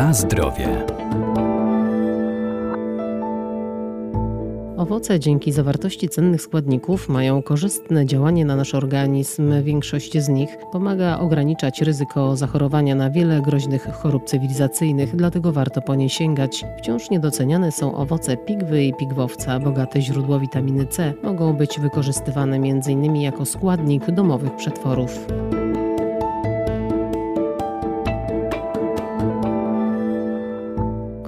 Na zdrowie. Owoce dzięki zawartości cennych składników mają korzystne działanie na nasz organizm. Większość z nich pomaga ograniczać ryzyko zachorowania na wiele groźnych chorób cywilizacyjnych, dlatego warto po nie sięgać. Wciąż niedoceniane są owoce pigwy i pigwowca. Bogate źródło witaminy C mogą być wykorzystywane m.in. jako składnik domowych przetworów.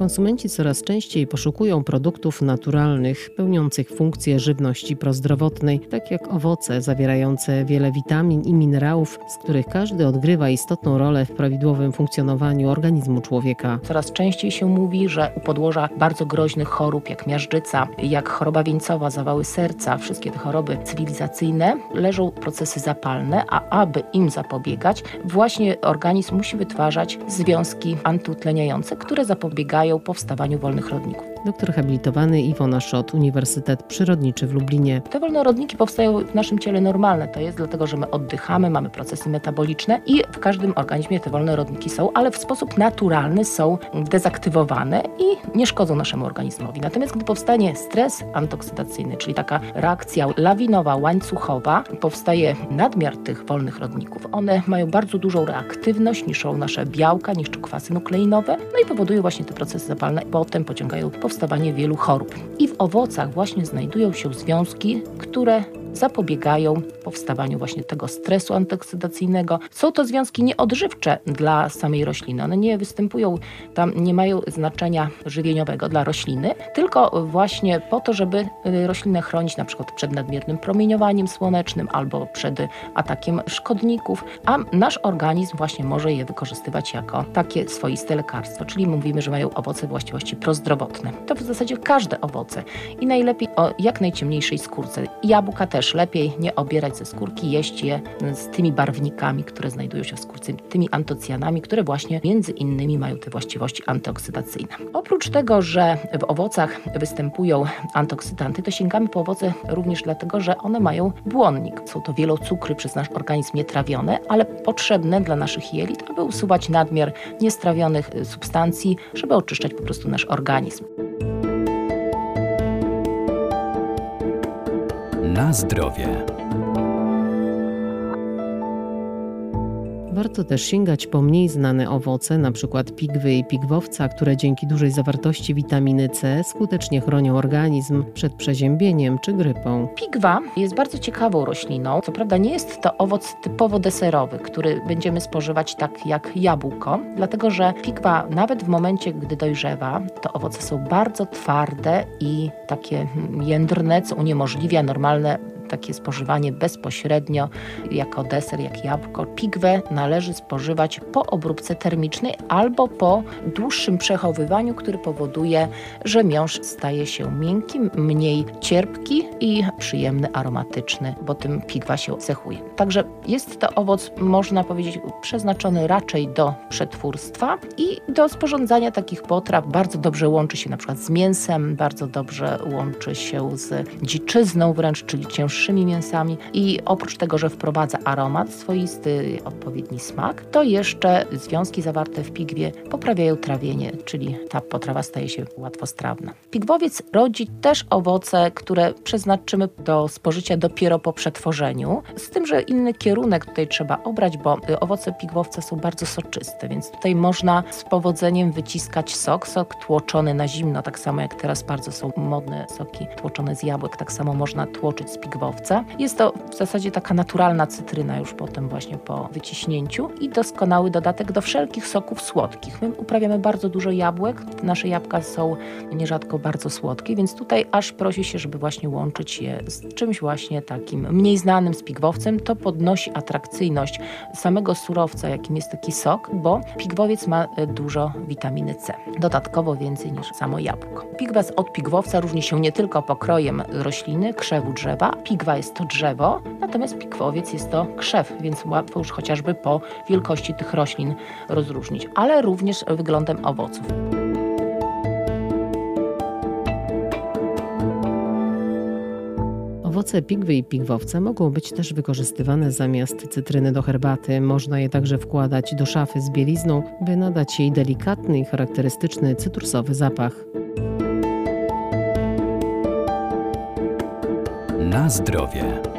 Konsumenci coraz częściej poszukują produktów naturalnych, pełniących funkcję żywności prozdrowotnej, tak jak owoce zawierające wiele witamin i minerałów, z których każdy odgrywa istotną rolę w prawidłowym funkcjonowaniu organizmu człowieka. Coraz częściej się mówi, że u podłoża bardzo groźnych chorób, jak miażdżyca, jak choroba wieńcowa, zawały serca, wszystkie te choroby cywilizacyjne, leżą procesy zapalne, a aby im zapobiegać, właśnie organizm musi wytwarzać związki antyutleniające, które zapobiegają powstawaniu wolnych rodników. Doktor habilitowany Iwona Szot, Uniwersytet Przyrodniczy w Lublinie. Te wolne rodniki powstają w naszym ciele normalne. To jest dlatego, że my oddychamy, mamy procesy metaboliczne i w każdym organizmie te wolne rodniki są, ale w sposób naturalny są dezaktywowane i nie szkodzą naszemu organizmowi. Natomiast gdy powstanie stres antoksydacyjny, czyli taka reakcja lawinowa, łańcuchowa, powstaje nadmiar tych wolnych rodników. One mają bardzo dużą reaktywność, niszczą nasze białka, niszczą kwasy nukleinowe, no i powodują właśnie te procesy zapalne, potem pociągają powstawanie wielu chorób. I w owocach właśnie znajdują się związki, które zapobiegają powstawaniu właśnie tego stresu antoksydacyjnego. Są to związki nieodżywcze dla samej rośliny. One nie występują, tam nie mają znaczenia żywieniowego dla rośliny, tylko właśnie po to, żeby y, roślinę chronić na przykład przed nadmiernym promieniowaniem słonecznym albo przed atakiem szkodników, a nasz organizm właśnie może je wykorzystywać jako takie swoiste lekarstwo, czyli mówimy, że mają owoce właściwości prozdrowotne. To w zasadzie każde owoce i najlepiej o jak najciemniejszej skórce. Jabłka też lepiej nie obierać ze skórki, jeść je z tymi barwnikami, które znajdują się w skórce, tymi antocjanami, które właśnie między innymi mają te właściwości antyoksydacyjne. Oprócz tego, że w owocach występują antyoksydanty, to sięgamy po owoce również dlatego, że one mają błonnik. Są to wielocukry przez nasz organizm nietrawione, ale potrzebne dla naszych jelit, aby usuwać nadmiar niestrawionych substancji, żeby oczyszczać po prostu nasz organizm. Na zdrowie. Warto też sięgać po mniej znane owoce, np. pigwy i pigwowca, które dzięki dużej zawartości witaminy C skutecznie chronią organizm przed przeziębieniem czy grypą. Pigwa jest bardzo ciekawą rośliną. Co prawda nie jest to owoc typowo deserowy, który będziemy spożywać tak jak jabłko, dlatego że pigwa nawet w momencie, gdy dojrzewa, to owoce są bardzo twarde i takie jędrne, co uniemożliwia normalne takie spożywanie bezpośrednio jako deser, jak jabłko. Pigwę należy spożywać po obróbce termicznej albo po dłuższym przechowywaniu, który powoduje, że miąższ staje się miękki, mniej cierpki i przyjemny, aromatyczny, bo tym pigwa się cechuje. Także jest to owoc, można powiedzieć, przeznaczony raczej do przetwórstwa i do sporządzania takich potraw. Bardzo dobrze łączy się na przykład z mięsem, bardzo dobrze łączy się z dziczyzną wręcz, czyli cięższymi mięsami. I oprócz tego, że wprowadza aromat swoisty, odpowiedni smak, to jeszcze związki zawarte w pigwie poprawiają trawienie, czyli ta potrawa staje się łatwostrawna. Pigwowiec rodzi też owoce, które przeznaczymy do spożycia dopiero po przetworzeniu, z tym, że inny kierunek tutaj trzeba obrać, bo owoce pigwowca są bardzo soczyste, więc tutaj można z powodzeniem wyciskać sok, sok tłoczony na zimno, tak samo jak teraz bardzo są modne soki tłoczone z jabłek, tak samo można tłoczyć z pigwowca jest to w zasadzie taka naturalna cytryna już potem właśnie po wyciśnięciu i doskonały dodatek do wszelkich soków słodkich. My uprawiamy bardzo dużo jabłek, nasze jabłka są nierzadko bardzo słodkie, więc tutaj aż prosi się, żeby właśnie łączyć je z czymś właśnie takim mniej znanym, z pigwowcem. To podnosi atrakcyjność samego surowca, jakim jest taki sok, bo pigwowiec ma e, dużo witaminy C. Dodatkowo więcej niż samo jabłko. Pigwas od pigwowca różni się nie tylko pokrojem rośliny, krzewu drzewa. Pigwa Pigwa jest to drzewo, natomiast pikwowiec jest to krzew, więc łatwo już chociażby po wielkości tych roślin rozróżnić, ale również wyglądem owoców. Owoce pigwy i pigwowca mogą być też wykorzystywane zamiast cytryny do herbaty. Można je także wkładać do szafy z bielizną, by nadać jej delikatny i charakterystyczny cytrusowy zapach. Na zdrowie.